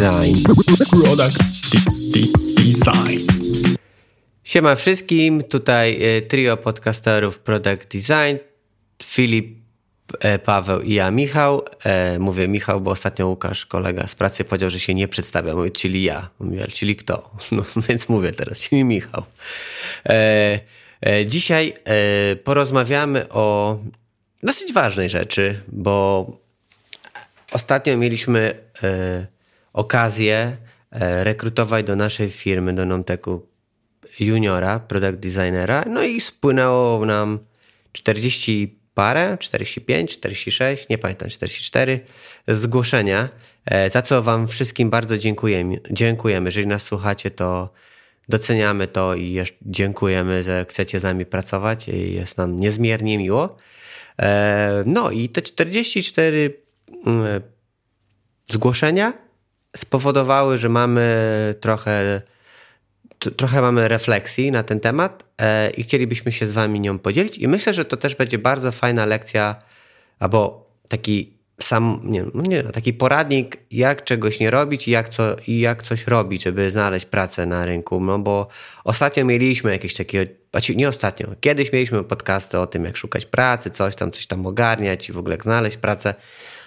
Design. Product Design. Siema wszystkim, tutaj e, trio podcasterów Product Design. Filip, e, Paweł i ja, Michał. E, mówię Michał, bo ostatnio Łukasz, kolega z pracy, powiedział, że się nie przedstawia. Mówię, czyli ja. Mówię, czyli kto? No, więc mówię teraz, czyli Michał. Dzisiaj porozmawiamy o dosyć ważnej rzeczy, bo ostatnio mieliśmy okazję rekrutować do naszej firmy, do Nomteku juniora, product designera, no i spłynęło nam 40 parę, 45, 46, nie pamiętam, 44 zgłoszenia, e, za co Wam wszystkim bardzo dziękujemy. dziękujemy. Jeżeli nas słuchacie, to doceniamy to i dziękujemy, że chcecie z nami pracować. Jest nam niezmiernie miło. E, no i te 44 mm, zgłoszenia spowodowały, że mamy trochę trochę mamy refleksji na ten temat e, i chcielibyśmy się z Wami nią podzielić. I myślę, że to też będzie bardzo fajna lekcja, albo taki sam, nie, no nie, taki poradnik, jak czegoś nie robić i jak, co, i jak coś robić, żeby znaleźć pracę na rynku. No bo ostatnio mieliśmy jakieś takie, znaczy nie ostatnio, kiedyś mieliśmy podcasty o tym, jak szukać pracy, coś tam, coś tam ogarniać i w ogóle jak znaleźć pracę.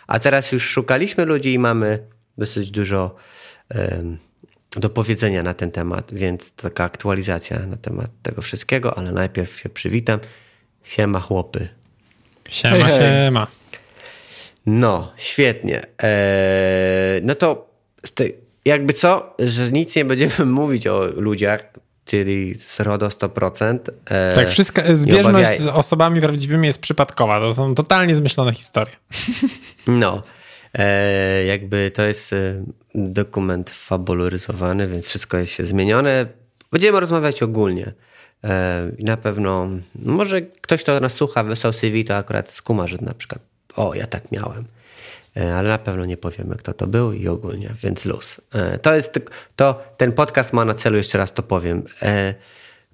A teraz już szukaliśmy ludzi i mamy dosyć dużo. Do powiedzenia na ten temat, więc taka aktualizacja na temat tego wszystkiego, ale najpierw się przywitam. Siema chłopy. Siema, hej, hej. siema. No, świetnie. Eee, no to jakby co, że nic nie będziemy mówić o ludziach, czyli z RODO 100%. Eee, tak, wszystko, zbieżność z osobami prawdziwymi jest przypadkowa. To są totalnie zmyślone historie. No. E, jakby to jest e, dokument fabularyzowany, więc wszystko jest się zmienione. Będziemy rozmawiać ogólnie. E, I na pewno, może ktoś, kto nas słucha, wysłał CV, to akurat skuma, że na przykład, o, ja tak miałem. Ale na pewno nie powiemy, kto to był i ogólnie, więc luz. To jest, to, ten podcast ma na celu, jeszcze raz to powiem,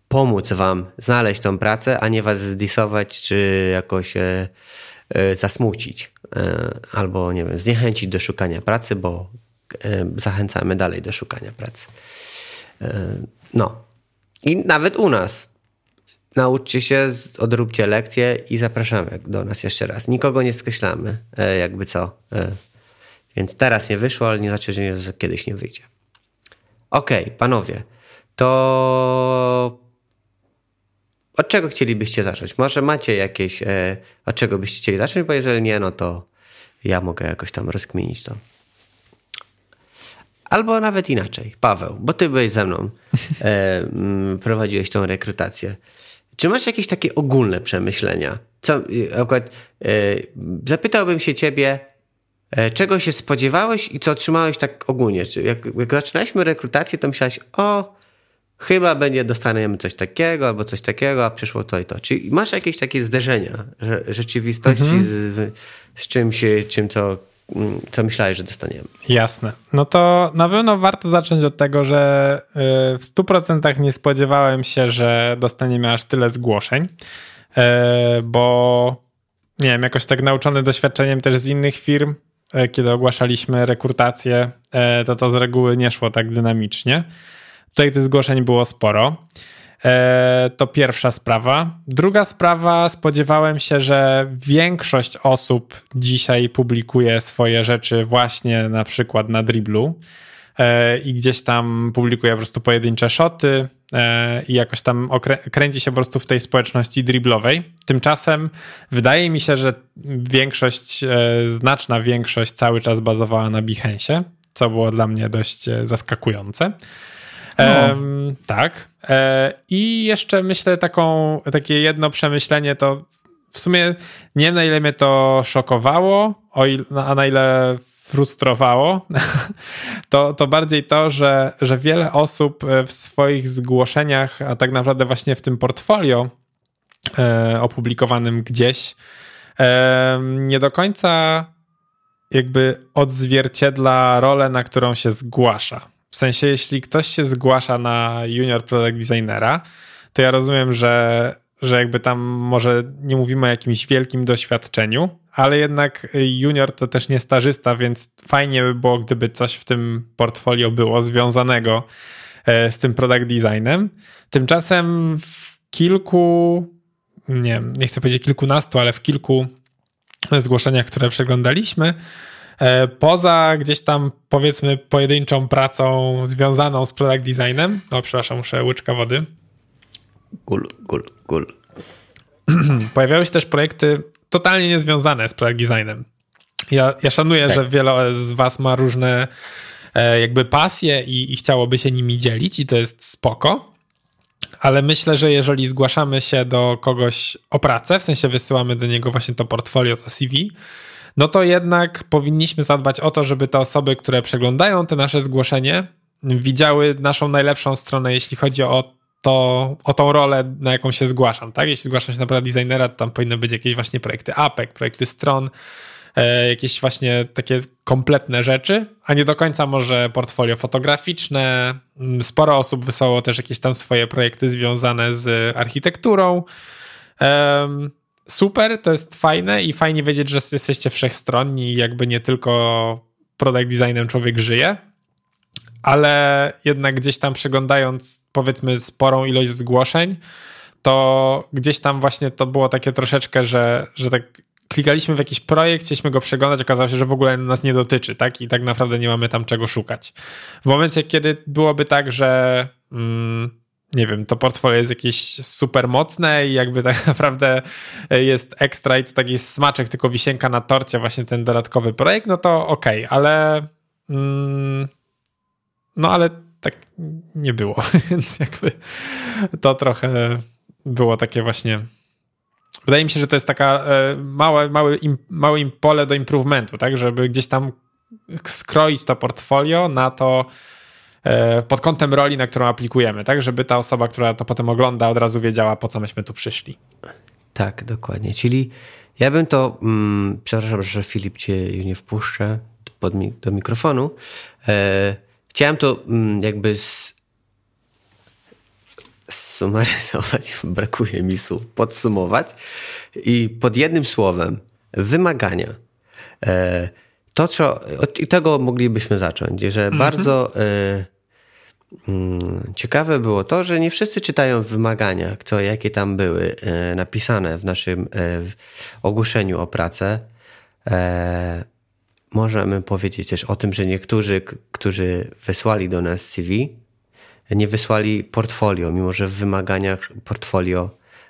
pomóc wam znaleźć tą pracę, a nie was zdisować, czy jakoś zasmucić. E, albo nie wiem, zniechęcić do szukania pracy, bo e, zachęcamy dalej do szukania pracy. E, no. I nawet u nas. Nauczcie się, odróbcie lekcje i zapraszamy do nas jeszcze raz. Nikogo nie skreślamy, jakby co. Więc teraz nie wyszło, ale nie znaczy, że kiedyś nie wyjdzie. Okej, okay, panowie, to od czego chcielibyście zacząć? Może macie jakieś, e, od czego byście chcieli zacząć, bo jeżeli nie, no to ja mogę jakoś tam rozkminić to. Albo nawet inaczej. Paweł, bo ty byłeś ze mną, e, prowadziłeś tą rekrutację. Czy masz jakieś takie ogólne przemyślenia? Co, akurat, e, zapytałbym się ciebie, e, czego się spodziewałeś i co otrzymałeś tak ogólnie? Czy jak, jak zaczynaliśmy rekrutację, to myślałeś, o, chyba będzie dostaniemy coś takiego albo coś takiego, a przyszło to i to. Czy masz jakieś takie zderzenia rzeczywistości mhm. z, z czymś, czym to, mm, co myślałeś, że dostaniemy? Jasne. No to na pewno warto zacząć od tego, że y, w 100% nie spodziewałem się, że dostaniemy aż tyle zgłoszeń, y, bo nie wiem, jakoś tak nauczony doświadczeniem też z innych firm, y, kiedy ogłaszaliśmy rekrutację, to to z reguły nie szło tak dynamicznie. Tutaj tych zgłoszeń było sporo. E, to pierwsza sprawa. Druga sprawa, spodziewałem się, że większość osób dzisiaj publikuje swoje rzeczy właśnie na przykład na Driblu e, i gdzieś tam publikuje po prostu pojedyncze szoty e, i jakoś tam kręci się po prostu w tej społeczności driblowej. Tymczasem wydaje mi się, że większość, znaczna większość cały czas bazowała na Behance, co było dla mnie dość zaskakujące. No. tak. E, I jeszcze myślę taką, takie jedno przemyślenie to w sumie nie wiem na ile mnie to szokowało, o ile, a na ile frustrowało, to, to bardziej to, że, że wiele osób e, w swoich zgłoszeniach, a tak naprawdę właśnie w tym portfolio e, opublikowanym gdzieś, e, nie do końca jakby odzwierciedla rolę, na którą się zgłasza. Sensie, jeśli ktoś się zgłasza na junior product designera, to ja rozumiem, że, że jakby tam może nie mówimy o jakimś wielkim doświadczeniu, ale jednak junior to też nie stażysta, więc fajnie by było, gdyby coś w tym portfolio było związanego e, z tym product designem. Tymczasem w kilku, nie, nie chcę powiedzieć kilkunastu, ale w kilku zgłoszeniach, które przeglądaliśmy, poza gdzieś tam powiedzmy pojedynczą pracą związaną z product designem, no przepraszam, muszę łyczka wody. Gul, gul, gul. Pojawiały się też projekty totalnie niezwiązane z product designem. Ja, ja szanuję, tak. że wiele z was ma różne e, jakby pasje i, i chciałoby się nimi dzielić i to jest spoko. Ale myślę, że jeżeli zgłaszamy się do kogoś o pracę, w sensie wysyłamy do niego właśnie to portfolio, to CV, no to jednak powinniśmy zadbać o to, żeby te osoby, które przeglądają te nasze zgłoszenie, widziały naszą najlepszą stronę, jeśli chodzi o to, o tą rolę, na jaką się zgłaszam, tak? Jeśli zgłaszam się na product designera, to tam powinny być jakieś właśnie projekty APEK, projekty stron, e, jakieś właśnie takie kompletne rzeczy, a nie do końca może portfolio fotograficzne. Mm, sporo osób wysłało też jakieś tam swoje projekty związane z architekturą. Um, super, to jest fajne i fajnie wiedzieć, że jesteście wszechstronni i jakby nie tylko product designem człowiek żyje, ale jednak gdzieś tam przeglądając powiedzmy sporą ilość zgłoszeń, to gdzieś tam właśnie to było takie troszeczkę, że, że tak klikaliśmy w jakiś projekt, chcieliśmy go przeglądać, okazało się, że w ogóle nas nie dotyczy, tak? I tak naprawdę nie mamy tam czego szukać. W momencie, kiedy byłoby tak, że mm, nie wiem, to portfolio jest jakieś super mocne i jakby tak naprawdę jest ekstra i to taki smaczek, tylko wisienka na torcie, właśnie ten dodatkowy projekt, no to okej, okay, ale mm, no ale tak nie było, więc jakby to trochę było takie właśnie. Wydaje mi się, że to jest taka e, małe, małe, im, małe im pole do improvementu, tak, żeby gdzieś tam skroić to portfolio na to pod kątem roli, na którą aplikujemy, tak, żeby ta osoba, która to potem ogląda, od razu wiedziała, po co myśmy tu przyszli. Tak, dokładnie. Czyli ja bym to, mm, przepraszam, że Filip cię nie wpuszczę pod, do mikrofonu. E, Chciałem to mm, jakby sumaryzować, brakuje mi słów, podsumować i pod jednym słowem wymagania. E, to, co, od tego moglibyśmy zacząć, że mhm. bardzo e, mm, ciekawe było to, że nie wszyscy czytają wymagania, co, jakie tam były e, napisane w naszym ogłoszeniu o pracę możemy powiedzieć też o tym, że niektórzy, którzy wysłali do nas CV, nie wysłali portfolio, mimo że w wymaganiach portfolio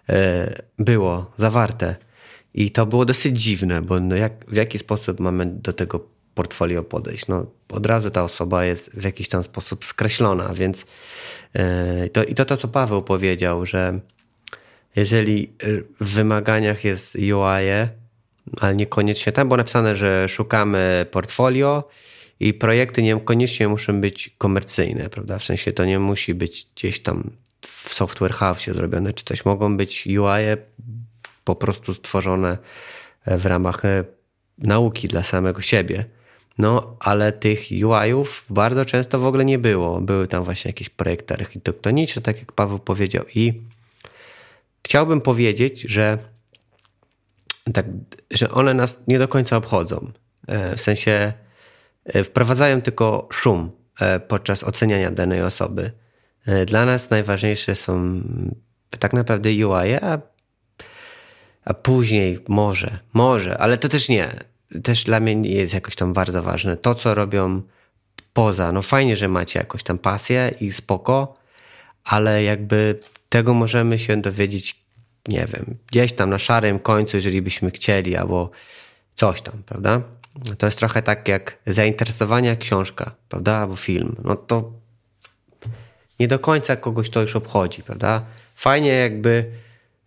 e, było zawarte. I to było dosyć dziwne, bo no jak, w jaki sposób mamy do tego portfolio podejść? No, od razu ta osoba jest w jakiś tam sposób skreślona, więc e, to, i to to, co Paweł powiedział, że jeżeli w wymaganiach jest UI, ale niekoniecznie. Tam było napisane, że szukamy portfolio i projekty niekoniecznie muszą być komercyjne, prawda? W sensie to nie musi być gdzieś tam w software house zrobione, czy coś. Mogą być UI po prostu stworzone w ramach e, nauki dla samego siebie. No, ale tych UI-ów bardzo często w ogóle nie było. Były tam właśnie jakieś projekty architektoniczne, tak jak Paweł powiedział. I chciałbym powiedzieć, że tak, że one nas nie do końca obchodzą. E, w sensie e, wprowadzają tylko szum e, podczas oceniania danej osoby. Dla nas najważniejsze są tak naprawdę UI, a, a później może, może, ale to też nie. Też dla mnie nie jest jakoś tam bardzo ważne. To, co robią poza, no fajnie, że macie jakąś tam pasję i spoko, ale jakby tego możemy się dowiedzieć nie wiem, gdzieś tam na szarym końcu, jeżeli byśmy chcieli, albo coś tam, prawda? To jest trochę tak jak zainteresowanie książka, prawda? Albo film. No to nie do końca kogoś to już obchodzi, prawda? Fajnie jakby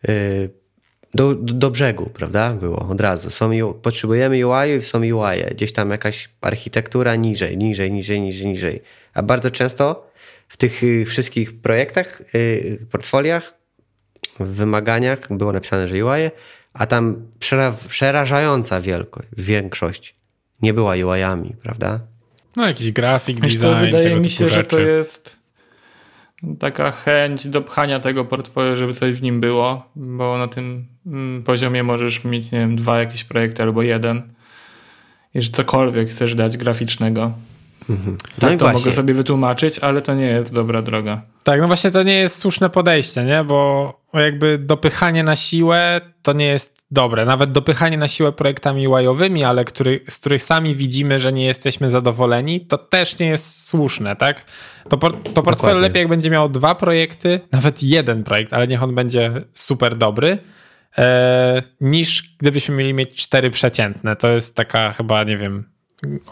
yy, do, do, brzegu, prawda? Było od razu. Są, potrzebujemy UI i są UI. Gdzieś tam jakaś architektura niżej, niżej, niżej, niżej, niżej. A bardzo często w tych y, wszystkich projektach, yy, portfoliach w wymaganiach było napisane, że UI, a tam przera przerażająca wielkość, większość nie była UI-ami, prawda? No jakiś grafik, design, to Wydaje mi się, że to jest taka chęć do pchania tego portfolio, żeby coś w nim było, bo na tym mm, poziomie możesz mieć, nie wiem, dwa jakieś projekty albo jeden. Jeżeli cokolwiek chcesz dać graficznego. Mhm. No tak to właśnie. mogę sobie wytłumaczyć, ale to nie jest dobra droga. Tak, no właśnie to nie jest słuszne podejście, nie? Bo jakby dopychanie na siłę to nie jest dobre. Nawet dopychanie na siłę projektami UI-owymi, ale który, z których sami widzimy, że nie jesteśmy zadowoleni, to też nie jest słuszne, tak? To, to portfolio lepiej jak będzie miało dwa projekty, nawet jeden projekt, ale niech on będzie super dobry, e, niż gdybyśmy mieli mieć cztery przeciętne. To jest taka chyba, nie wiem,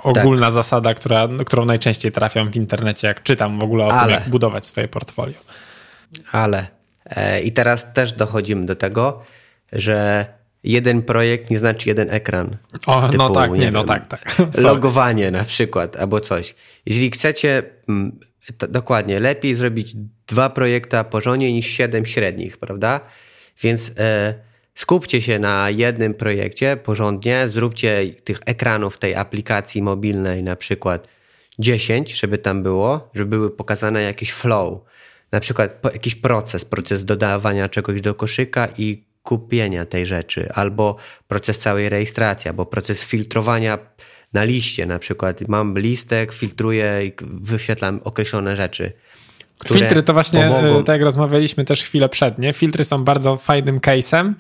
ogólna tak. zasada, która, którą najczęściej trafiam w internecie, jak czytam w ogóle o Ale. tym, jak budować swoje portfolio. Ale i teraz też dochodzimy do tego, że jeden projekt nie znaczy jeden ekran. O, no typu, no tak, nie, nie no tak, tak. Logowanie na przykład, albo coś. Jeśli chcecie, mm, dokładnie, lepiej zrobić dwa projekty porządnie niż siedem średnich, prawda? Więc e, skupcie się na jednym projekcie porządnie, zróbcie tych ekranów tej aplikacji mobilnej na przykład 10, żeby tam było, żeby były pokazane jakieś flow, na przykład jakiś proces, proces dodawania czegoś do koszyka i kupienia tej rzeczy, albo proces całej rejestracji, albo proces filtrowania na liście, na przykład mam listek, filtruję i wyświetlam określone rzeczy. Filtry to właśnie, pomogą. E, tak jak rozmawialiśmy też chwilę przed, nie? Filtry są bardzo fajnym case'em,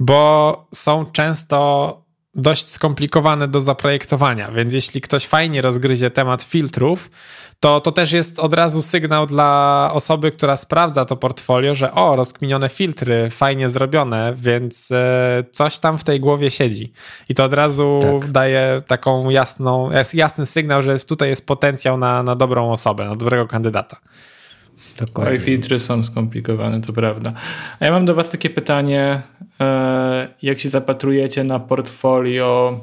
bo są często dość skomplikowane do zaprojektowania, więc jeśli ktoś fajnie rozgryzie temat filtrów, to to też jest od razu sygnał dla osoby, która sprawdza to portfolio, że o, rozkminione filtry, fajnie zrobione, więc e, coś tam w tej głowie siedzi. I to od razu tak. daje taką jasną, jasny sygnał, że tutaj jest potencjał na, na dobrą osobę, na dobrego kandydata. Dokładnie. filtry są skomplikowane, to prawda. A ja mam do Was takie pytanie, e, jak się zapatrujecie na portfolio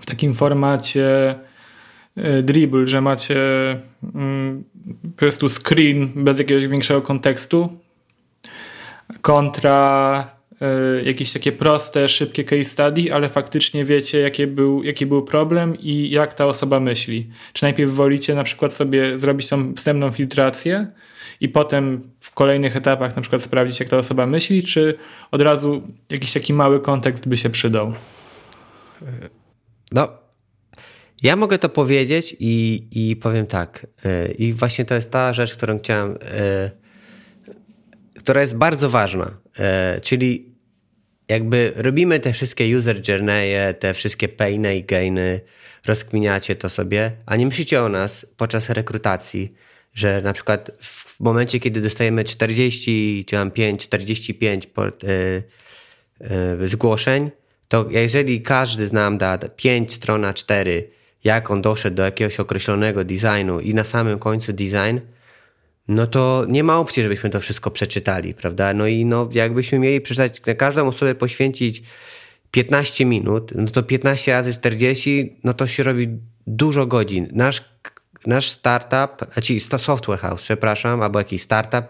w takim formacie dribble, że macie mm, po prostu screen bez jakiegoś większego kontekstu kontra e, jakieś takie proste, szybkie case study, ale faktycznie wiecie, jaki był, jaki był problem i jak ta osoba myśli. Czy najpierw wolicie na przykład sobie zrobić tą wstępną filtrację, i potem w kolejnych etapach na przykład sprawdzić, jak ta osoba myśli, czy od razu jakiś taki mały kontekst by się przydał? No, ja mogę to powiedzieć i, i powiem tak. E, I właśnie to jest ta rzecz, którą chciałem, e, która jest bardzo ważna. E, czyli jakby robimy te wszystkie user journey'e, te wszystkie painy i gainy, rozkminiacie to sobie, a nie myślicie o nas podczas rekrutacji, że na przykład w momencie, kiedy dostajemy 40 czy tam 5, 45 port, zgłoszeń, to jeżeli każdy z nam da 5 strona 4, jak on doszedł do jakiegoś określonego designu i na samym końcu design, no to nie ma opcji, żebyśmy to wszystko przeczytali, prawda? No i no, jakbyśmy mieli przeczytać, na każdą osobę poświęcić 15 minut, no to 15 razy 40, no to się robi dużo godzin. Nasz nasz startup, czyli software house, przepraszam, albo jakiś startup,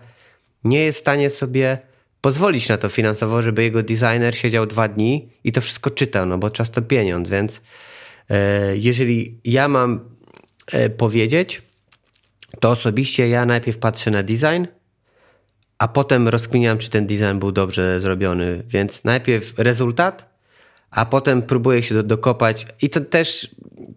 nie jest w stanie sobie pozwolić na to finansowo, żeby jego designer siedział dwa dni i to wszystko czytał, no bo czas to pieniądz, więc jeżeli ja mam e, powiedzieć, to osobiście ja najpierw patrzę na design, a potem rozkminiam, czy ten design był dobrze zrobiony. Więc najpierw rezultat, a potem próbuję się do, dokopać i to też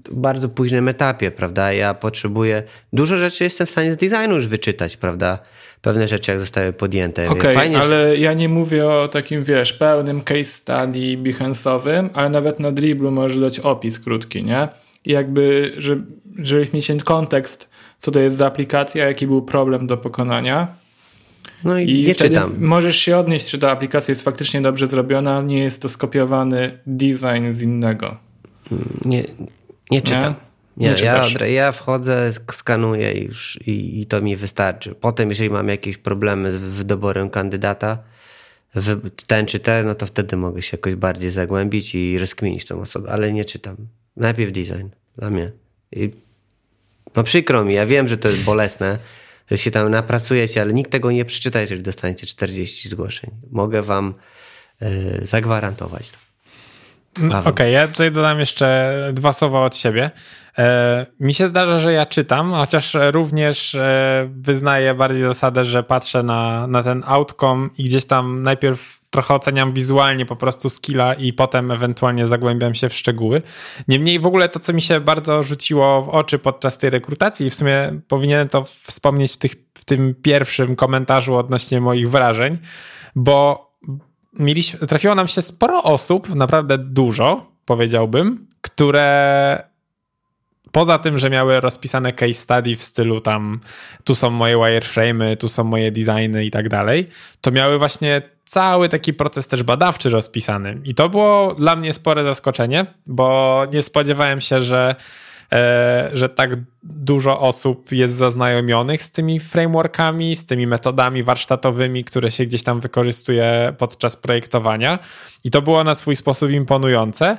w bardzo późnym etapie, prawda? Ja potrzebuję, dużo rzeczy jestem w stanie z designu już wyczytać, prawda? Pewne rzeczy jak zostały podjęte. Okej, okay, ale ja nie mówię o takim, wiesz, pełnym case study Behance'owym, ale nawet na Dribblu możesz dać opis krótki, nie? I jakby, żeby, żeby mieć ten kontekst, co to jest za aplikacja, jaki był problem do pokonania, no i, I nie czytam. Możesz się odnieść, czy ta aplikacja jest faktycznie dobrze zrobiona, nie jest to skopiowany design z innego. Nie, nie czytam. Nie? Nie, ja, ja wchodzę, skanuję już i, i, to mi wystarczy. Potem, jeżeli mam jakieś problemy z wyborem kandydata, ten czy ten, no to wtedy mogę się jakoś bardziej zagłębić i rozkminić tą osobę, ale nie czytam. Najpierw design dla mnie. I no przykro mi, ja wiem, że to jest bolesne, że się tam napracujecie, ale nikt tego nie przeczyta, jeżeli dostaniecie 40 zgłoszeń. Mogę wam yy, zagwarantować to. Okej, okay, ja tutaj dodam jeszcze dwa słowa od siebie. E, mi się zdarza, że ja czytam, chociaż również e, wyznaję bardziej zasadę, że patrzę na, na ten outcome i gdzieś tam najpierw trochę oceniam wizualnie po prostu skilla i potem ewentualnie zagłębiam się w szczegóły. Niemniej w ogóle to, co mi się bardzo rzuciło w oczy podczas tej rekrutacji, w sumie powinienem to wspomnieć w, tych, w tym pierwszym komentarzu odnośnie moich wrażeń, bo mieliśmy, trafiło nam się sporo osób, naprawdę dużo, powiedziałbym, które poza tym, że miały rozpisane case study w stylu tam tu są moje wireframe'y, tu są moje designy i tak dalej, to miały właśnie cały taki proces też badawczy rozpisany. I to było dla mnie spore zaskoczenie, bo nie spodziewałem się, że że tak dużo osób jest zaznajomionych z tymi frameworkami, z tymi metodami warsztatowymi, które się gdzieś tam wykorzystuje podczas projektowania. I to było na swój sposób imponujące.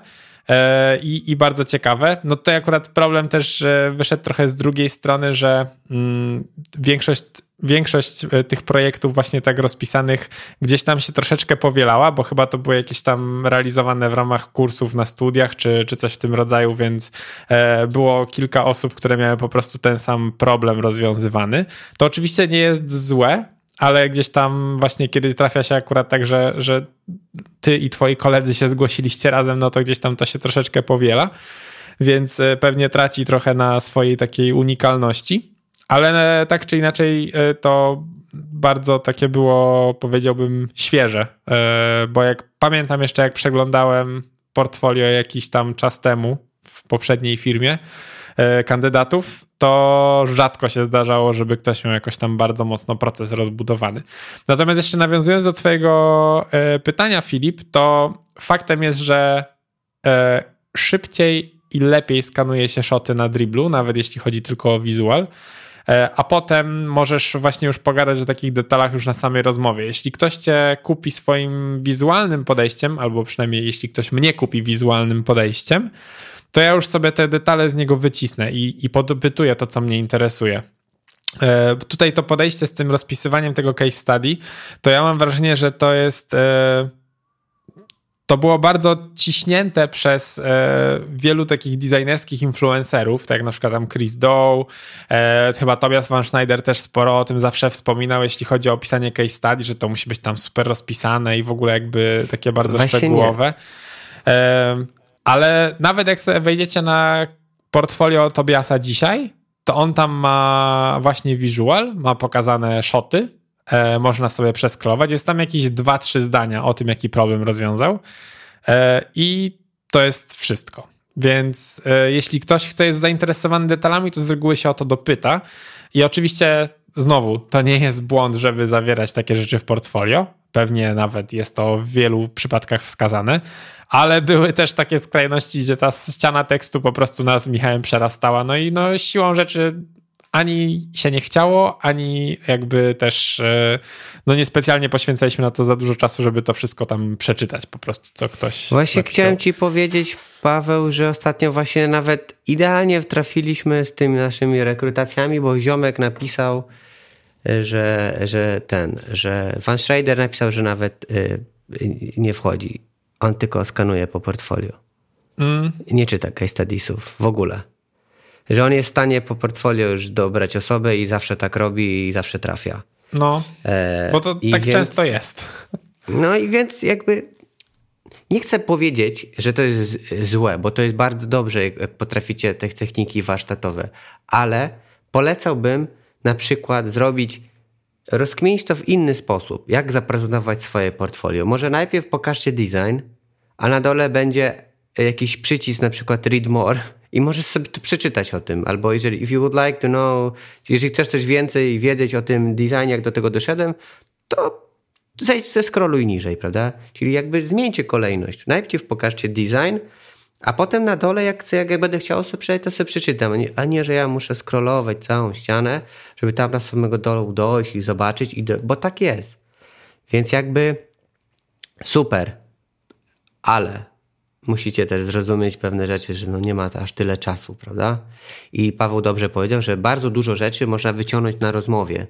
E, I, I, bardzo ciekawe. No tutaj akurat problem też wyszedł trochę z drugiej strony, że mm, większość większość e, tych projektów właśnie tak rozpisanych gdzieś tam się troszeczkę powielała, bo chyba to były jakieś tam realizowane w ramach kursów na studiach czy, czy coś w tym rodzaju, więc e, było kilka osób, które miały po prostu ten sam problem rozwiązywany. To oczywiście nie jest złe, ale gdzieś tam właśnie kiedy trafia się akurat tak, że, że ty i twoi koledzy się zgłosiliście razem, no to gdzieś tam to się troszeczkę powiela, więc e, pewnie traci trochę na swojej takiej unikalności. Ale e, tak czy inaczej e, to bardzo takie było, powiedziałbym, świeże, e, bo jak pamiętam jeszcze, jak przeglądałem portfolio jakiś tam czas temu w poprzedniej firmie kandydatów, to rzadko się zdarzało, żeby ktoś miał jakoś tam bardzo mocno proces rozbudowany. Natomiast jeszcze nawiązując do Twojego pytania, Filip, to faktem jest, że szybciej i lepiej skanuje się szoty na driblu, nawet jeśli chodzi tylko o wizual. E, a potem możesz właśnie już pogadać o takich detalach już na samej rozmowie. Jeśli ktoś cię kupi swoim wizualnym podejściem, albo przynajmniej jeśli ktoś mnie kupi wizualnym podejściem, to ja już sobie te detale z niego wycisnę i, i podpytuję to, co mnie interesuje. E, tutaj to podejście z tym rozpisywaniem tego case study, to ja mam wrażenie, że to jest e, to było bardzo ciśnięte przez e, wielu takich designerskich influencerów, tak jak na przykład tam Chris Doe, e, chyba Tobias Van Schneider też sporo o tym zawsze wspominał, jeśli chodzi o opisanie case study, że to musi być tam super rozpisane i w ogóle jakby takie bardzo Właśnie szczegółowe. E, ale nawet jak sobie wejdziecie na portfolio Tobiasa dzisiaj, to on tam ma właśnie visual, ma pokazane shoty, e, można sobie przesklować. Jest tam jakieś dwa, trzy zdania o tym, jaki problem rozwiązał. E, I to jest wszystko. Więc e, jeśli ktoś chce jest zainteresowany detalami, to z reguły się o to dopyta. I oczywiście znowu, to nie jest błąd, żeby zawierać takie rzeczy w portfolio. Pewnie nawet jest to w wielu przypadkach wskazane, ale były też takie skrajności, gdzie ta ściana tekstu po prostu nas z Michałem przerastała. No i no, siłą rzeczy ani się nie chciało, ani jakby też e, no niespecjalnie poświęcaliśmy na to za dużo czasu, żeby to wszystko tam przeczytać po prostu, co ktoś Właśnie napisał. chciałem ci powiedzieć, Paweł, że ostatnio właśnie nawet idealnie trafiliśmy z tymi naszymi rekrutacjami, bo ziomek napisał, e, że, że ten, że Van Schreider napisał, że nawet y, nie wchodzi. On tylko skanuje po portfolio. Mm. Nie czyta case studiesów w ogóle że on jest w stanie po portfolio już dobrać osobę i zawsze tak robi i zawsze trafia. No, e, bo to tak więc, często jest. No i więc jakby nie chcę powiedzieć, że to jest złe, bo to jest bardzo dobrze, jak potraficie te techniki warsztatowe, ale polecałbym na przykład zrobić, rozkminić to w inny sposób, jak zaprezentować swoje portfolio. Może najpierw pokażcie design, a na dole będzie jakiś przycisk, na przykład read more i możesz sobie to przeczytać o tym. Albo jeżeli, if you would like to know, jeżeli chcesz coś więcej wiedzieć o tym designie, jak do tego doszedłem, to zejdź ze scrolluj niżej, prawda? Czyli jakby zmieńcie kolejność. Najpierw pokażcie design, a potem na dole, jak, chcę, jak będę chciał sobie przeczytać, to sobie przeczytam. A nie, że ja muszę scrollować całą ścianę, żeby tam na samego dołu dojść i zobaczyć, i do... bo tak jest. Więc jakby super, ale musicie też zrozumieć pewne rzeczy, że no nie ma aż tyle czasu, prawda? I Paweł dobrze powiedział, że bardzo dużo rzeczy można wyciągnąć na rozmowie.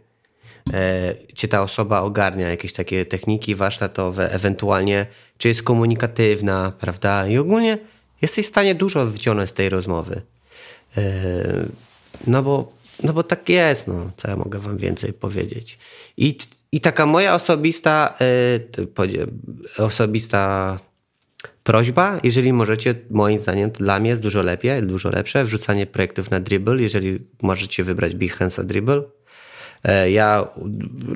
e, czy ta osoba ogarnia jakieś takie techniki warsztatowe, ewentualnie czy jest komunikatywna, prawda? I ogólnie jesteś w stanie dużo wyciągnąć z tej rozmowy. E, no bo, no bo tak jest, no, co ja mogę wam więcej powiedzieć. I, i taka moja osobista, e, osobista prośba, jeżeli możecie, moim zdaniem, dla mnie jest dużo lepiej, dużo lepsze, wrzucanie projektów na Dribble, jeżeli możecie wybrać Behance'a Dribble. E, ja,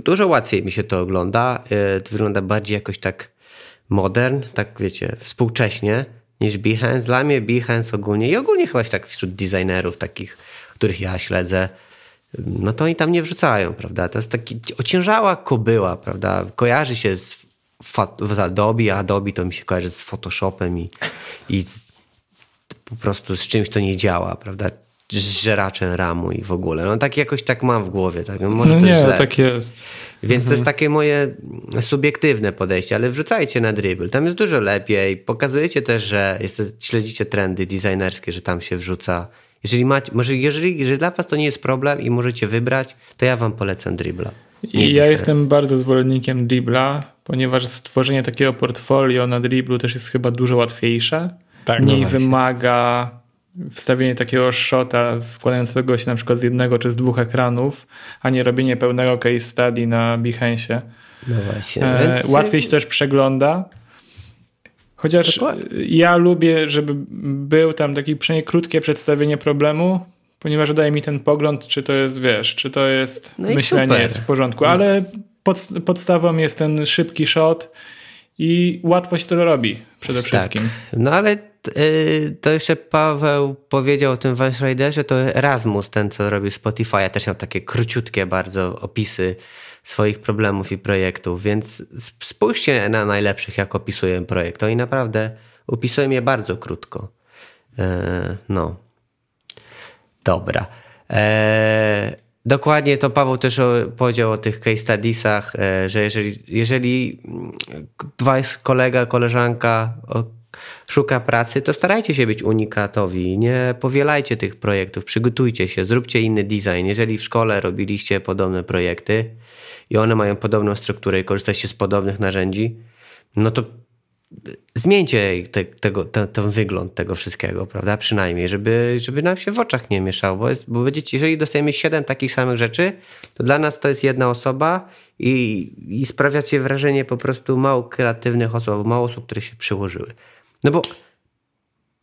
dużo łatwiej mi się to ogląda, to wygląda bardziej jakoś tak modern, tak wiecie, współcześnie niż Behance. Dla mnie Behance ogólnie i ogólnie chyba tak wśród designerów takich, których ja śledzę, no to oni tam nie wrzucają, prawda? To jest taki ociężała kobyła, prawda? Kojarzy się z, z Adobe, a Adobe to mi się kojarzy z Photoshopem i, i z, po prostu z czymś, co nie działa, prawda? Z żeraczem ramu i w ogóle. No tak jakoś tak mam w głowie. Tak? Może no nie, źle. tak jest. Więc mhm. to jest mhm. takie moje subiektywne podejście, ale wrzucajcie na dribble. Tam jest dużo lepiej. Pokazujecie też, że jest, śledzicie trendy designerskie, że tam się wrzuca. Jeżeli, macie, może jeżeli, jeżeli dla was to nie jest problem i możecie wybrać, to ja wam polecam dribbla. I ja jestem bardzo zwolennikiem dribbla, ponieważ stworzenie takiego portfolio na dribblu też jest chyba dużo łatwiejsze. Tak, Mniej no wymaga wstawienie takiego shota składającego się na przykład z jednego czy z dwóch ekranów, a nie robienie pełnego case study na Behance. No właśnie. E, więc... Łatwiej się też przegląda. Chociaż Dokładnie. ja lubię, żeby był tam takie przynajmniej krótkie przedstawienie problemu, ponieważ daje mi ten pogląd, czy to jest, wiesz, czy to jest no myślenie jest w porządku, ale pod, podstawą jest ten szybki shot i łatwość to robi przede tak. wszystkim. No ale Y, to jeszcze Paweł powiedział o tym Vance Riderze, to Erasmus, ten co robił Spotify, też miał takie króciutkie bardzo opisy swoich problemów i projektów, więc spójrzcie na najlepszych, jak opisuję projekt. Oni naprawdę opisują je bardzo krótko. E, no. Dobra. E, dokładnie to Paweł też powiedział o tych case studiesach, e, że jeżeli, jeżeli dwa kolega, koleżanka szuka pracy, to starajcie się być unikatowi. Nie powielajcie tych projektów, przygotujcie się, zróbcie inny design. Jeżeli w szkole robiliście podobne projekty i one mają podobną strukturę i korzystacie z podobnych narzędzi, no to zmieńcie te, tego, te, ten wygląd tego wszystkiego, prawda? Przynajmniej, żeby, żeby nam się w oczach nie mieszało, bo, jest, bo będziecie, jeżeli dostajemy siedem takich samych rzeczy, to dla nas to jest jedna osoba i, i sprawiacie wrażenie po prostu mało kreatywnych osób, mało osób, które się przyłożyły. No bo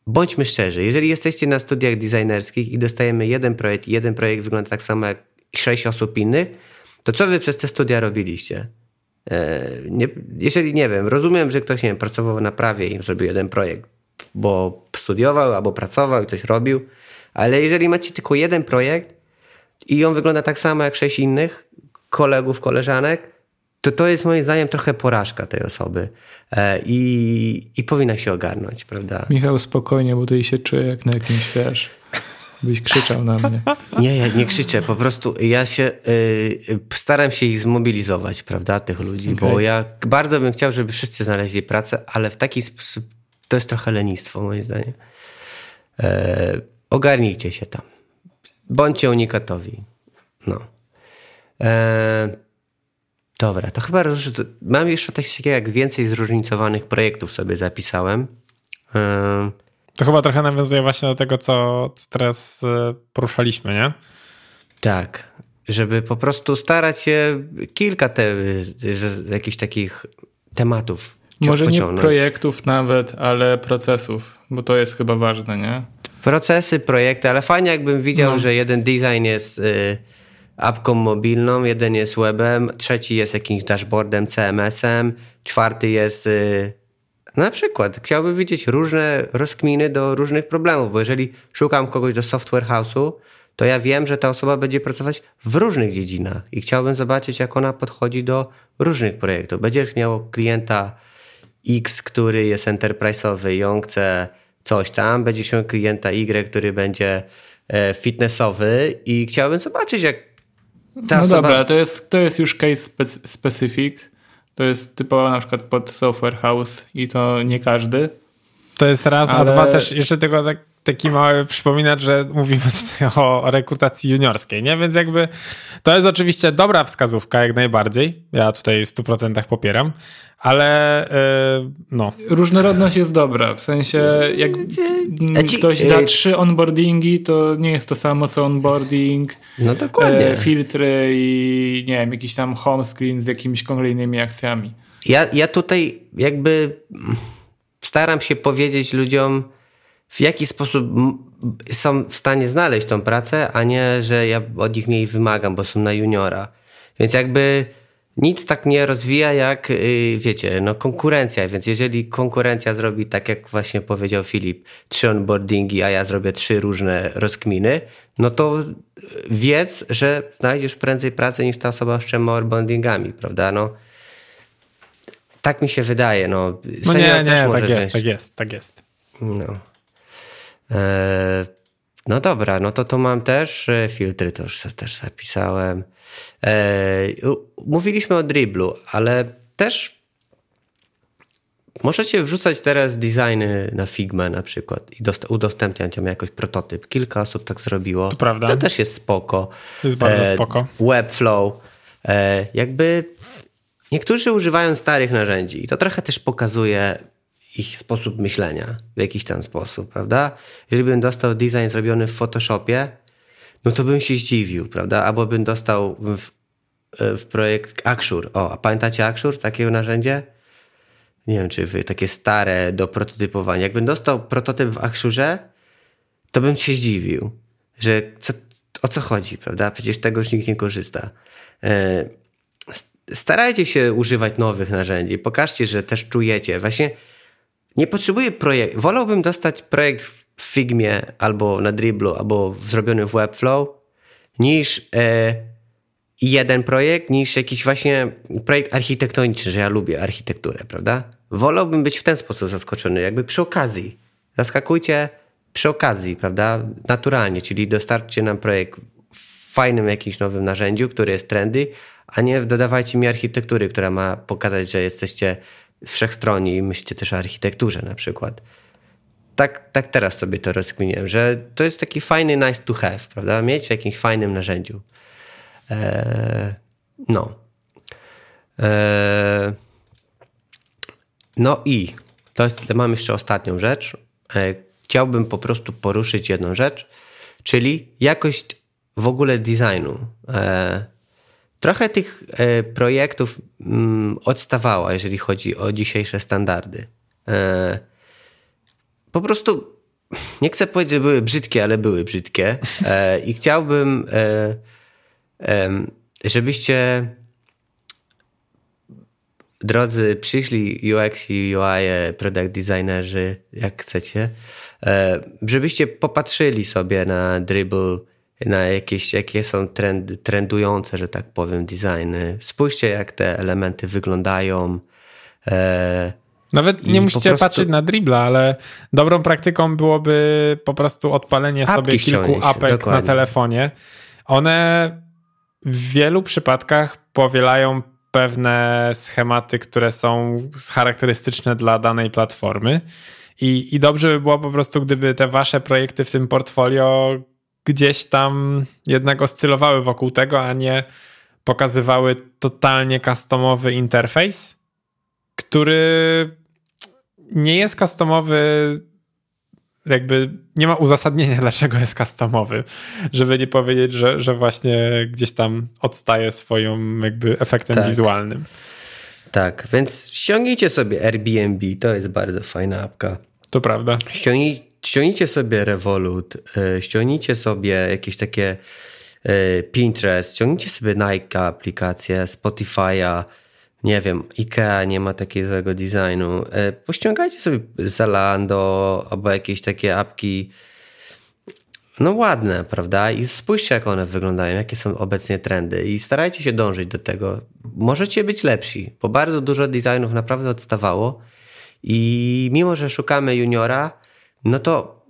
bądźmy szczerzy, jeżeli jesteście na studiach designerskich i dostajemy jeden projekt i jeden projekt wygląda tak samo jak sześć osób innych, to co wy przez te studia robiliście? E, nie, jeżeli nie wiem, rozumiem, że ktoś nie wiem, pracował na prawie i zrobił jeden projekt, bo studiował albo pracował i coś robił, ale jeżeli macie tylko jeden projekt i on wygląda tak samo jak sześć innych kolegów, koleżanek, to to jest moim zdaniem trochę porażka tej osoby e, i, i powinna się ogarnąć, prawda? Michał, spokojnie, bo tutaj się czuję jak na jakimś, wiesz, byś krzyczał na mnie. Nie, ja nie krzyczę, po prostu ja się y, staram się ich zmobilizować, prawda, tych ludzi, okay. bo ja bardzo bym chciał, żeby wszyscy znaleźli pracę, ale w taki sposób to jest trochę lenistwo, moim zdaniem. E, ogarnijcie się tam. Bądźcie unikatowi. No. E, Dobra, to chyba mam jeszcze coś takiego jak więcej zróżnicowanych projektów sobie zapisałem. To chyba trochę nawiązuje właśnie do tego, co, co teraz e, poruszaliśmy, nie? Tak, żeby po prostu starać się kilka te, jakichś takich tematów Może pociągnąć. nie projektów nawet, ale procesów, bo to jest chyba ważne, nie? Procesy, projekty, ale fajnie jakbym widział, no. że jeden design jest... Y apką mobilną, jeden jest webem, trzeci jest jakimś dashboardem, CMS-em, czwarty jest y, na przykład chciałbym widzieć różne rozkminy do różnych problemów, bo jeżeli szukam kogoś do software house'u, to ja wiem, że ta osoba będzie pracować w różnych dziedzinach i chciałbym zobaczyć, jak ona podchodzi do różnych projektów. Będziesz miał klienta X, który jest enterprise'owy i on chce coś tam, będzie miał klienta Y, który będzie e, fitnessowy i chciałbym zobaczyć, jak ta no osoba... dobra, to jest, to jest już case specific. To jest typowo na przykład pod software house i to nie każdy. To jest raz, ale... a dwa też jeszcze tylko tak taki mały przypominać, że mówimy tutaj o rekrutacji juniorskiej, nie? Więc jakby to jest oczywiście dobra wskazówka, jak najbardziej. Ja tutaj w 100% popieram, ale yy, no. Różnorodność jest dobra, w sensie jak ktoś da trzy onboardingi, to nie jest to samo co onboarding, no dokładnie. E, filtry i nie wiem, jakiś tam home screen z jakimiś kolejnymi akcjami. Ja, ja tutaj jakby staram się powiedzieć ludziom, w jaki sposób są w stanie znaleźć tą pracę, a nie, że ja od nich mniej wymagam, bo są na juniora. Więc jakby nic tak nie rozwija jak, y, wiecie, no konkurencja, więc jeżeli konkurencja zrobi tak, jak właśnie powiedział Filip, trzy onboardingi, a ja zrobię trzy różne rozkminy, no to wiedz, że znajdziesz prędzej pracę niż ta osoba z trzema onboardingami, prawda? No, tak mi się wydaje. No, no nie, nie, tak jest, tak jest, tak jest. No. E, no dobra, no to to mam też e, filtry, to już też zapisałem. E, mówiliśmy o driblu, ale też możecie wrzucać teraz designy na Figma na przykład i udostępniać tam jakoś prototyp. Kilka osób tak zrobiło. To prawda. To też jest spoko. To jest bardzo spoko. Webflow. Jakby niektórzy używają starych narzędzi i to trochę też pokazuje ich sposób myślenia w jakiś tam sposób, prawda? Jeżeli bym dostał design zrobiony w Photoshopie, no to bym się zdziwił, prawda? Albo bym dostał w, w projekt Axure. O, a pamiętacie Axure, takie narzędzie? Nie wiem, czy wy, takie stare do prototypowania. Jakbym dostał prototyp w Axure, to bym się zdziwił, że co, o co chodzi, prawda? Przecież tego już nikt nie korzysta. E, starajcie się używać nowych narzędzi. Pokażcie, że też czujecie. Właśnie nie potrzebuję projektu. Wolałbym dostać projekt w Figmie albo na Dribblu, albo zrobiony w Webflow, niż e, jeden projekt, niż jakiś właśnie projekt architektoniczny, że ja lubię architekturę, prawda? Wolałbym być w ten sposób zaskoczony, jakby przy okazji. Zaskakujcie przy okazji, prawda? Naturalnie, czyli dostarczcie nam projekt w fajnym jakimś nowym narzędziu, który jest trendy, a nie dodawajcie mi architektury, która ma pokazać, że jesteście wszechstronni myślicie też o architekturze na przykład. Tak, tak teraz sobie to rozkminiłem, że to jest taki fajny nice to have, prawda? Mieć w jakimś fajnym narzędziu. Eee, no. Eee, no i to jest, mam jeszcze ostatnią rzecz. Eee, chciałbym po prostu poruszyć jedną rzecz, czyli jakość w ogóle designu. Trochę tych e, projektów mm, odstawała, jeżeli chodzi o dzisiejsze standardy. E, po prostu nie chcę powiedzieć, że były brzydkie, ale były brzydkie. E, I chciałbym, żebyście drodzy przyszli UX i UI product designerzy, jak chcecie, żebyście popatrzyli sobie na Dribble na jakieś, jakie są trendy, trendujące, że tak powiem, designy. Spójrzcie, jak te elementy wyglądają. E, Nawet nie musicie prostu... patrzeć na dribla, ale dobrą praktyką byłoby po prostu odpalenie Apki sobie kilku apek dokładnie. na telefonie. One w wielu przypadkach powielają pewne schematy, które są charakterystyczne dla danej platformy. I, I dobrze by było po prostu, gdyby te wasze projekty w tym portfolio gdzieś tam jednak oscylowały wokół tego, a nie pokazywały totalnie customowy interfejs, który nie jest customowy, jakby nie ma uzasadnienia, dlaczego jest customowy, żeby nie powiedzieć, że, że właśnie gdzieś tam odstaje swoim jakby efektem tak. wizualnym. Tak, więc ściągnijcie sobie Airbnb, to jest bardzo fajna apka. To prawda. Ściągnij, ściągnijcie sobie Revolut, e, ściągnijcie sobie jakieś takie e, Pinterest, ściągnijcie sobie Nike aplikację, Spotify'a, nie wiem, IKEA nie ma takiego złego designu. E, pościągajcie sobie Zalando albo jakieś takie apki no ładne, prawda? I spójrzcie, jak one wyglądają, jakie są obecnie trendy i starajcie się dążyć do tego. Możecie być lepsi, bo bardzo dużo designów naprawdę odstawało i mimo, że szukamy juniora, no to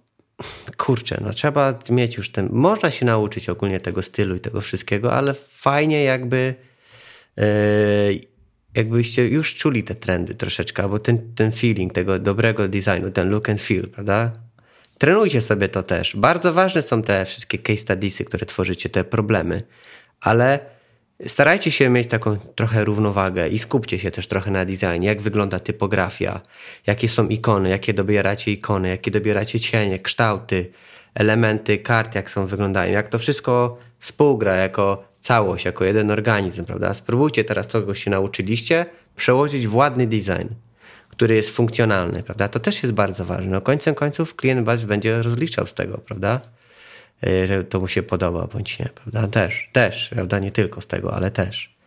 kurczę, no trzeba mieć już ten. Można się nauczyć ogólnie tego stylu i tego wszystkiego, ale fajnie jakby. Yy, jakbyście już czuli te trendy troszeczkę, albo ten, ten feeling tego dobrego designu, ten look and feel, prawda? trenujcie sobie to też. Bardzo ważne są te wszystkie case studiesy, które tworzycie, te problemy, ale starajcie się mieć taką trochę równowagę i skupcie się też trochę na designie, jak wygląda typografia, jakie są ikony, jakie dobieracie ikony, jakie dobieracie cienie, kształty, elementy kart, jak są wyglądają, jak to wszystko współgra jako całość, jako jeden organizm, prawda? Spróbujcie teraz to, czego się nauczyliście, przełożyć w ładny design, który jest funkcjonalny, prawda? To też jest bardzo ważne. No, końcem końców klient będzie rozliczał z tego, prawda? Y, że to mu się podoba bądź nie, prawda? Też, też, prawda? Nie tylko z tego, ale też.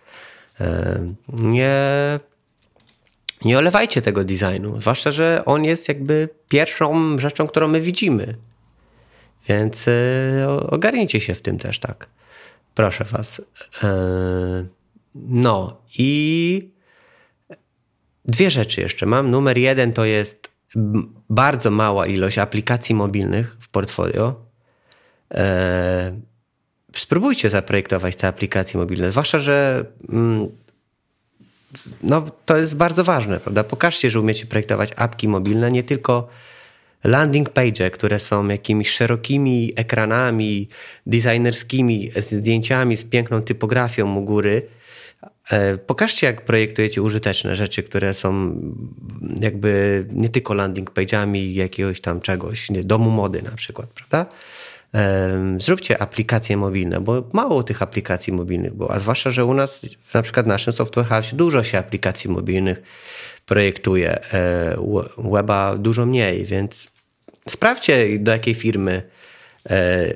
Nie, nie olewajcie tego designu, zwłaszcza, że on jest jakby pierwszą rzeczą, którą my widzimy. Więc y, ogarnijcie się w tym też, tak. Proszę was. No i dwie rzeczy jeszcze mam. Numer jeden to jest bardzo mała ilość aplikacji mobilnych w portfolio. Spróbujcie zaprojektować te aplikacje mobilne, zwłaszcza, że mm, no, to jest bardzo ważne, prawda? Pokażcie, że umiecie projektować apki mobilne, nie tylko landing page, które są jakimiś szerokimi ekranami designerskimi, z zdjęciami, z piękną typografią u góry. E, pokażcie, jak projektujecie użyteczne rzeczy, które są jakby nie tylko landing page'ami jakiegoś tam czegoś, nie, domu mody na przykład, prawda? Zróbcie aplikacje mobilne, bo mało tych aplikacji mobilnych było, a zwłaszcza, że u nas, na przykład w naszym Software House, dużo się aplikacji mobilnych projektuje, e, weba dużo mniej, więc sprawdźcie, do jakiej firmy e,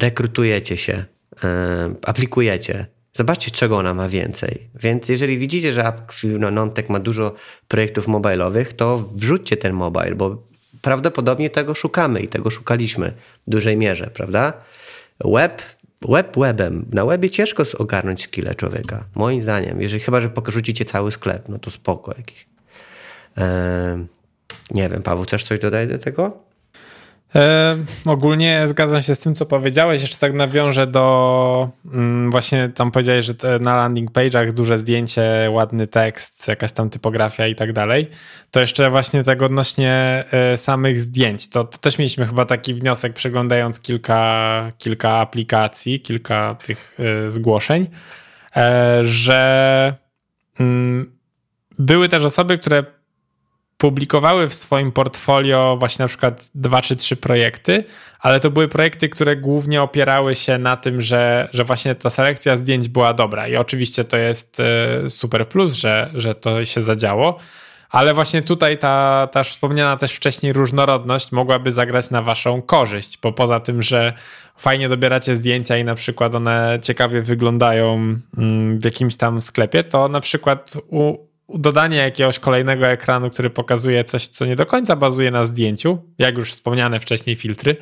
rekrutujecie się, e, aplikujecie. Zobaczcie, czego ona ma więcej. Więc jeżeli widzicie, że firma Nontek ma dużo projektów mobilowych, to wrzućcie ten mobile, bo prawdopodobnie tego szukamy i tego szukaliśmy w dużej mierze, prawda? Web, web webem. Na webie ciężko ogarnąć skille człowieka, moim zdaniem. Jeżeli chyba, że rzucicie cały sklep, no to spoko jakiś. Eee, nie wiem, Paweł, chcesz coś dodać do tego? E, ogólnie zgadzam się z tym, co powiedziałeś. Jeszcze tak nawiążę do mm, właśnie tam powiedziałeś, że na landing page'ach duże zdjęcie, ładny tekst, jakaś tam typografia i tak dalej. To jeszcze właśnie tak odnośnie e, samych zdjęć. To, to, też mieliśmy chyba taki wniosek, przeglądając kilka, kilka aplikacji, kilka tych e, zgłoszeń, e, że mm, były też osoby, które publikowały w swoim portfolio właśnie na przykład dwa czy trzy projekty, ale to były projekty, które głównie opierały się na tym, że, że właśnie ta selekcja zdjęć była dobra. I oczywiście to jest e, super plus, że, że to się zadziało. Ale właśnie tutaj ta, ta wspomniana też wcześniej różnorodność mogłaby zagrać na waszą korzyść, bo poza tym, że fajnie dobieracie zdjęcia i na przykład one ciekawie wyglądają mm, w jakimś tam sklepie, to na przykład u, dodanie jakiegoś kolejnego ekranu, który pokazuje coś, co nie do końca bazuje na zdjęciu, jak już wspomniane wcześniej filtry,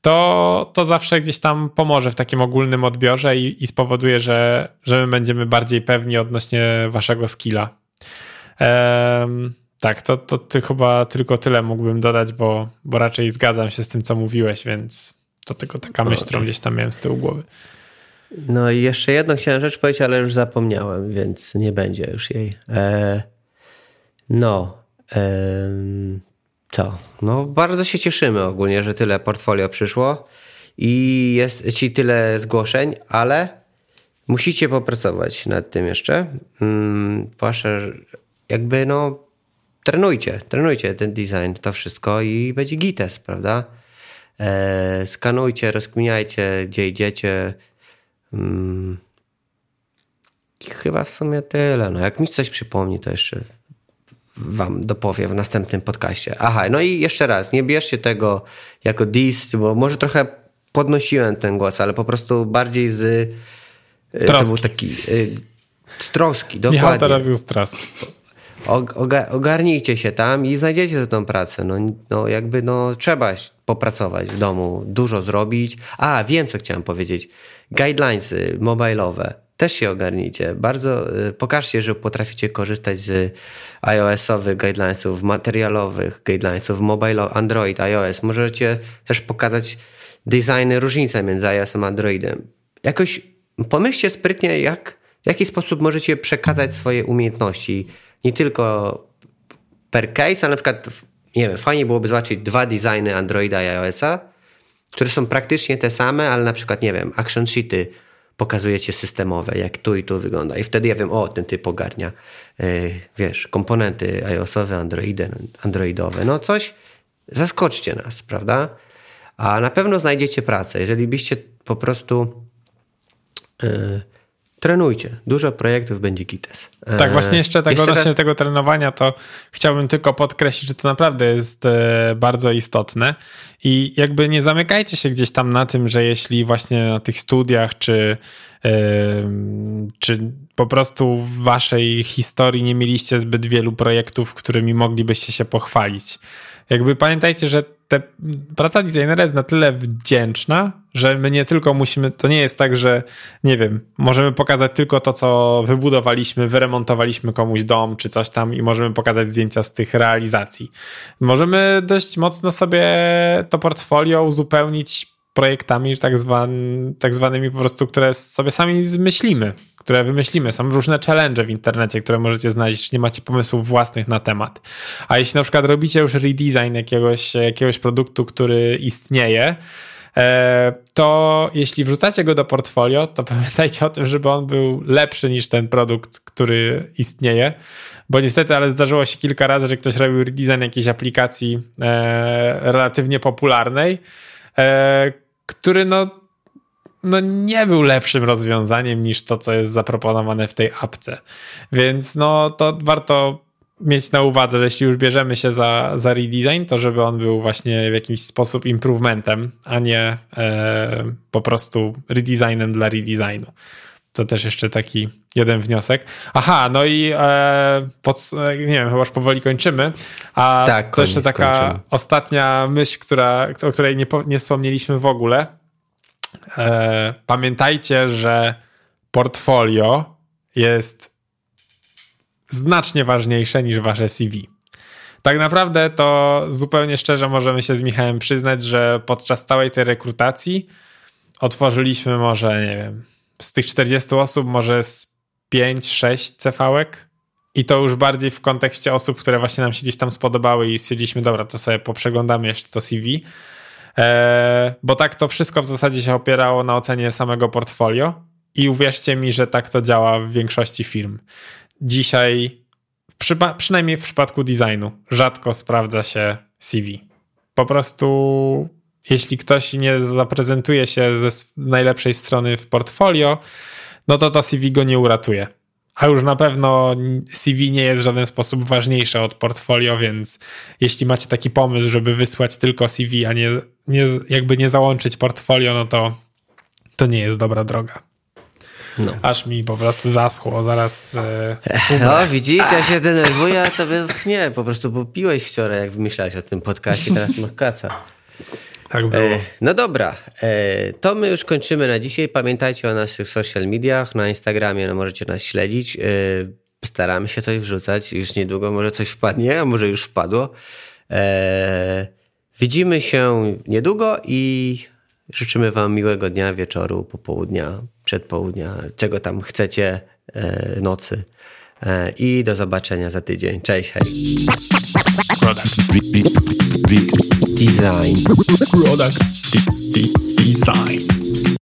to, to zawsze gdzieś tam pomoże w takim ogólnym odbiorze i, i spowoduje, że, że my będziemy bardziej pewni odnośnie waszego skilla. Tak, to, to ty chyba tylko tyle mógłbym dodać, bo, bo raczej zgadzam się z tym, co mówiłeś, więc to tylko taka myśl, którą gdzieś tam miałem z tyłu głowy. No i jeszcze jedną chciałem rzecz powiedzieć, ale już zapomniałem, więc nie będzie już jej. E, no. E, co? No bardzo się cieszymy ogólnie, że tyle portfolio przyszło i jest ci tyle zgłoszeń, ale musicie popracować nad tym jeszcze. Mm, wasze jakby no trenujcie, trenujcie ten design, to wszystko i będzie gites, prawda? E, skanujcie, rozkminiajcie, gdzie idziecie, Hmm. Chyba w sumie tyle. No, jak mi coś przypomni, to jeszcze wam dopowiem w następnym podcaście. Aha, no i jeszcze raz, nie bierzcie tego jako dis, bo może trochę podnosiłem ten głos, ale po prostu bardziej z... Troski. To był taki... Y, z troski, dokładnie. Michał to robił z troski. Ogarnijcie się tam i znajdziecie tę pracę. No, no jakby no trzeba popracować w domu, dużo zrobić. A, wiem co chciałem powiedzieć guidelinesy mobilowe. Też się ogarnijcie. Bardzo y, pokażcie, że potraficie korzystać z iOS-owych guidelinesów, materialowych guidelinesów, mobile, Android, iOS. Możecie też pokazać designy, różnice między iOS-em a Androidem. Jakoś pomyślcie sprytnie, jak, w jaki sposób możecie przekazać swoje umiejętności. Nie tylko per case, ale na przykład nie wiem, fajnie byłoby zobaczyć dwa designy Androida i iOS-a, które są praktycznie te same, ale na przykład, nie wiem, action sheety pokazujecie systemowe, jak tu i tu wygląda. I wtedy ja wiem, o, ten typ ogarnia, yy, wiesz, komponenty iOS-owe, Androidy, androidowe. No coś, zaskoczcie nas, prawda? A na pewno znajdziecie pracę. Jeżeli byście po prostu yy, trenujcie. Dużo projektów będzie GITES. Tak, właśnie jeszcze tego jeszcze odnośnie raz... tego trenowania, to chciałbym tylko podkreślić, że to naprawdę jest e, bardzo istotne i jakby nie zamykajcie się gdzieś tam na tym, że jeśli właśnie na tych studiach, czy, czy po prostu w waszej historii nie mieliście zbyt wielu projektów, którymi moglibyście się pochwalić. Jakby pamiętajcie, że te, praca designera jest na tyle wdzięczna, że my nie tylko musimy, to nie jest tak, że nie wiem, możemy pokazać tylko to, co wybudowaliśmy, wyremontowaliśmy komuś dom czy coś tam i możemy pokazać zdjęcia z tych realizacji. Możemy dość mocno sobie to portfolio uzupełnić projektami tak, zwan, tak zwanymi po prostu, które sobie sami zmyślimy, które wymyślimy. Są różne challenge w internecie, które możecie znaleźć, nie macie pomysłów własnych na temat. A jeśli na przykład robicie już redesign jakiegoś, jakiegoś produktu, który istnieje, e, to jeśli wrzucacie go do portfolio, to pamiętajcie o tym, żeby on był lepszy niż ten produkt, który istnieje. Bo niestety, ale zdarzyło się kilka razy, że ktoś robił redesign jakiejś aplikacji e, relatywnie popularnej, e, który no, no nie był lepszym rozwiązaniem niż to, co jest zaproponowane w tej apce. Więc no to warto mieć na uwadze, że jeśli już bierzemy się za, za redesign, to żeby on był właśnie w jakiś sposób improvementem, a nie e, po prostu redesignem dla redesignu. To też jeszcze taki jeden wniosek. Aha, no i e, pod, nie wiem, chyba już powoli kończymy. A tak, to jeszcze taka kończymy. ostatnia myśl, która, o której nie, nie wspomnieliśmy w ogóle. E, pamiętajcie, że portfolio jest znacznie ważniejsze niż wasze CV. Tak naprawdę to zupełnie szczerze możemy się z Michałem przyznać, że podczas całej tej rekrutacji otworzyliśmy może, nie wiem, z tych 40 osób może z 5-6 CV-ek i to już bardziej w kontekście osób, które właśnie nam się gdzieś tam spodobały i stwierdziliśmy, dobra, to sobie poprzeglądamy jeszcze to CV. Eee, bo tak to wszystko w zasadzie się opierało na ocenie samego portfolio i uwierzcie mi, że tak to działa w większości firm. Dzisiaj, przynajmniej w przypadku designu, rzadko sprawdza się CV. Po prostu jeśli ktoś nie zaprezentuje się ze najlepszej strony w portfolio, no to to CV go nie uratuje. A już na pewno CV nie jest w żaden sposób ważniejsze od portfolio, więc jeśli macie taki pomysł, żeby wysłać tylko CV, a nie, nie jakby nie załączyć portfolio, no to to nie jest dobra droga. No. Aż mi po prostu zaschło, zaraz. No, widzisz, ja się denerwuję, a tobie nie, po prostu popiłeś wczoraj, jak wymyślałeś o tym podcaście, teraz masz kaca. Tak było. E, no dobra, e, to my już kończymy na dzisiaj. Pamiętajcie o naszych social mediach. Na Instagramie no, możecie nas śledzić. E, staramy się coś wrzucać. Już niedługo może coś wpadnie, a może już wpadło. Widzimy się niedługo i życzymy Wam miłego dnia, wieczoru, popołudnia, przedpołudnia, czego tam chcecie, nocy. I do zobaczenia za tydzień. Cześć, hej. Design. Product design.